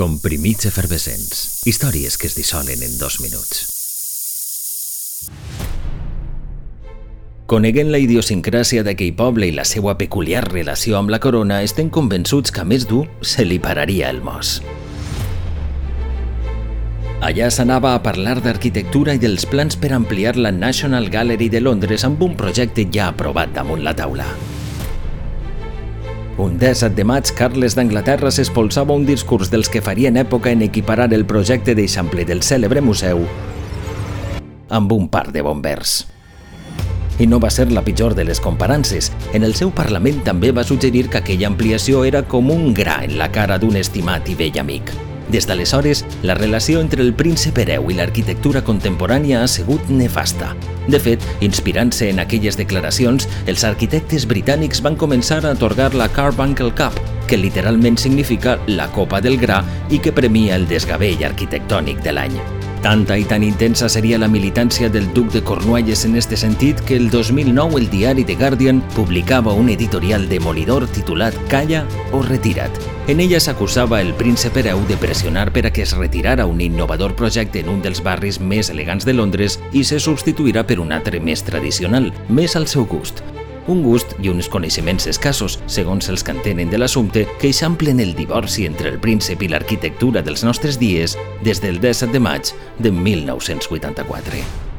Comprimits efervescents. Històries que es dissolen en dos minuts. Coneguent la idiosincràsia d'aquell poble i la seva peculiar relació amb la corona, estem convençuts que a més dur se li pararia el mos. Allà s'anava a parlar d'arquitectura i dels plans per ampliar la National Gallery de Londres amb un projecte ja aprovat damunt la taula. Un 17 de maig, Carles d'Anglaterra s'espolsava un discurs dels que farien època en equiparar el projecte d'eixample del cèlebre museu amb un par de bombers. I no va ser la pitjor de les comparances. En el seu Parlament també va suggerir que aquella ampliació era com un gra en la cara d'un estimat i vell amic. Des d'aleshores, la relació entre el príncep hereu i l'arquitectura contemporània ha sigut nefasta. De fet, inspirant-se en aquelles declaracions, els arquitectes britànics van començar a atorgar la Carbuncle Cup, que literalment significa la copa del gra i que premia el desgavell arquitectònic de l'any. Tanta i tan intensa seria la militància del duc de Cornualles en este sentit que el 2009 el diari The Guardian publicava un editorial demolidor titulat Calla o retira't. En ella s'acusava el príncep hereu de pressionar per a que es retirara un innovador projecte en un dels barris més elegants de Londres i se substituirà per un altre més tradicional, més al seu gust un gust i uns coneixements escassos, segons els que entenen de l'assumpte, que eixamplen el divorci entre el príncep i l'arquitectura dels nostres dies des del 17 de maig de 1984.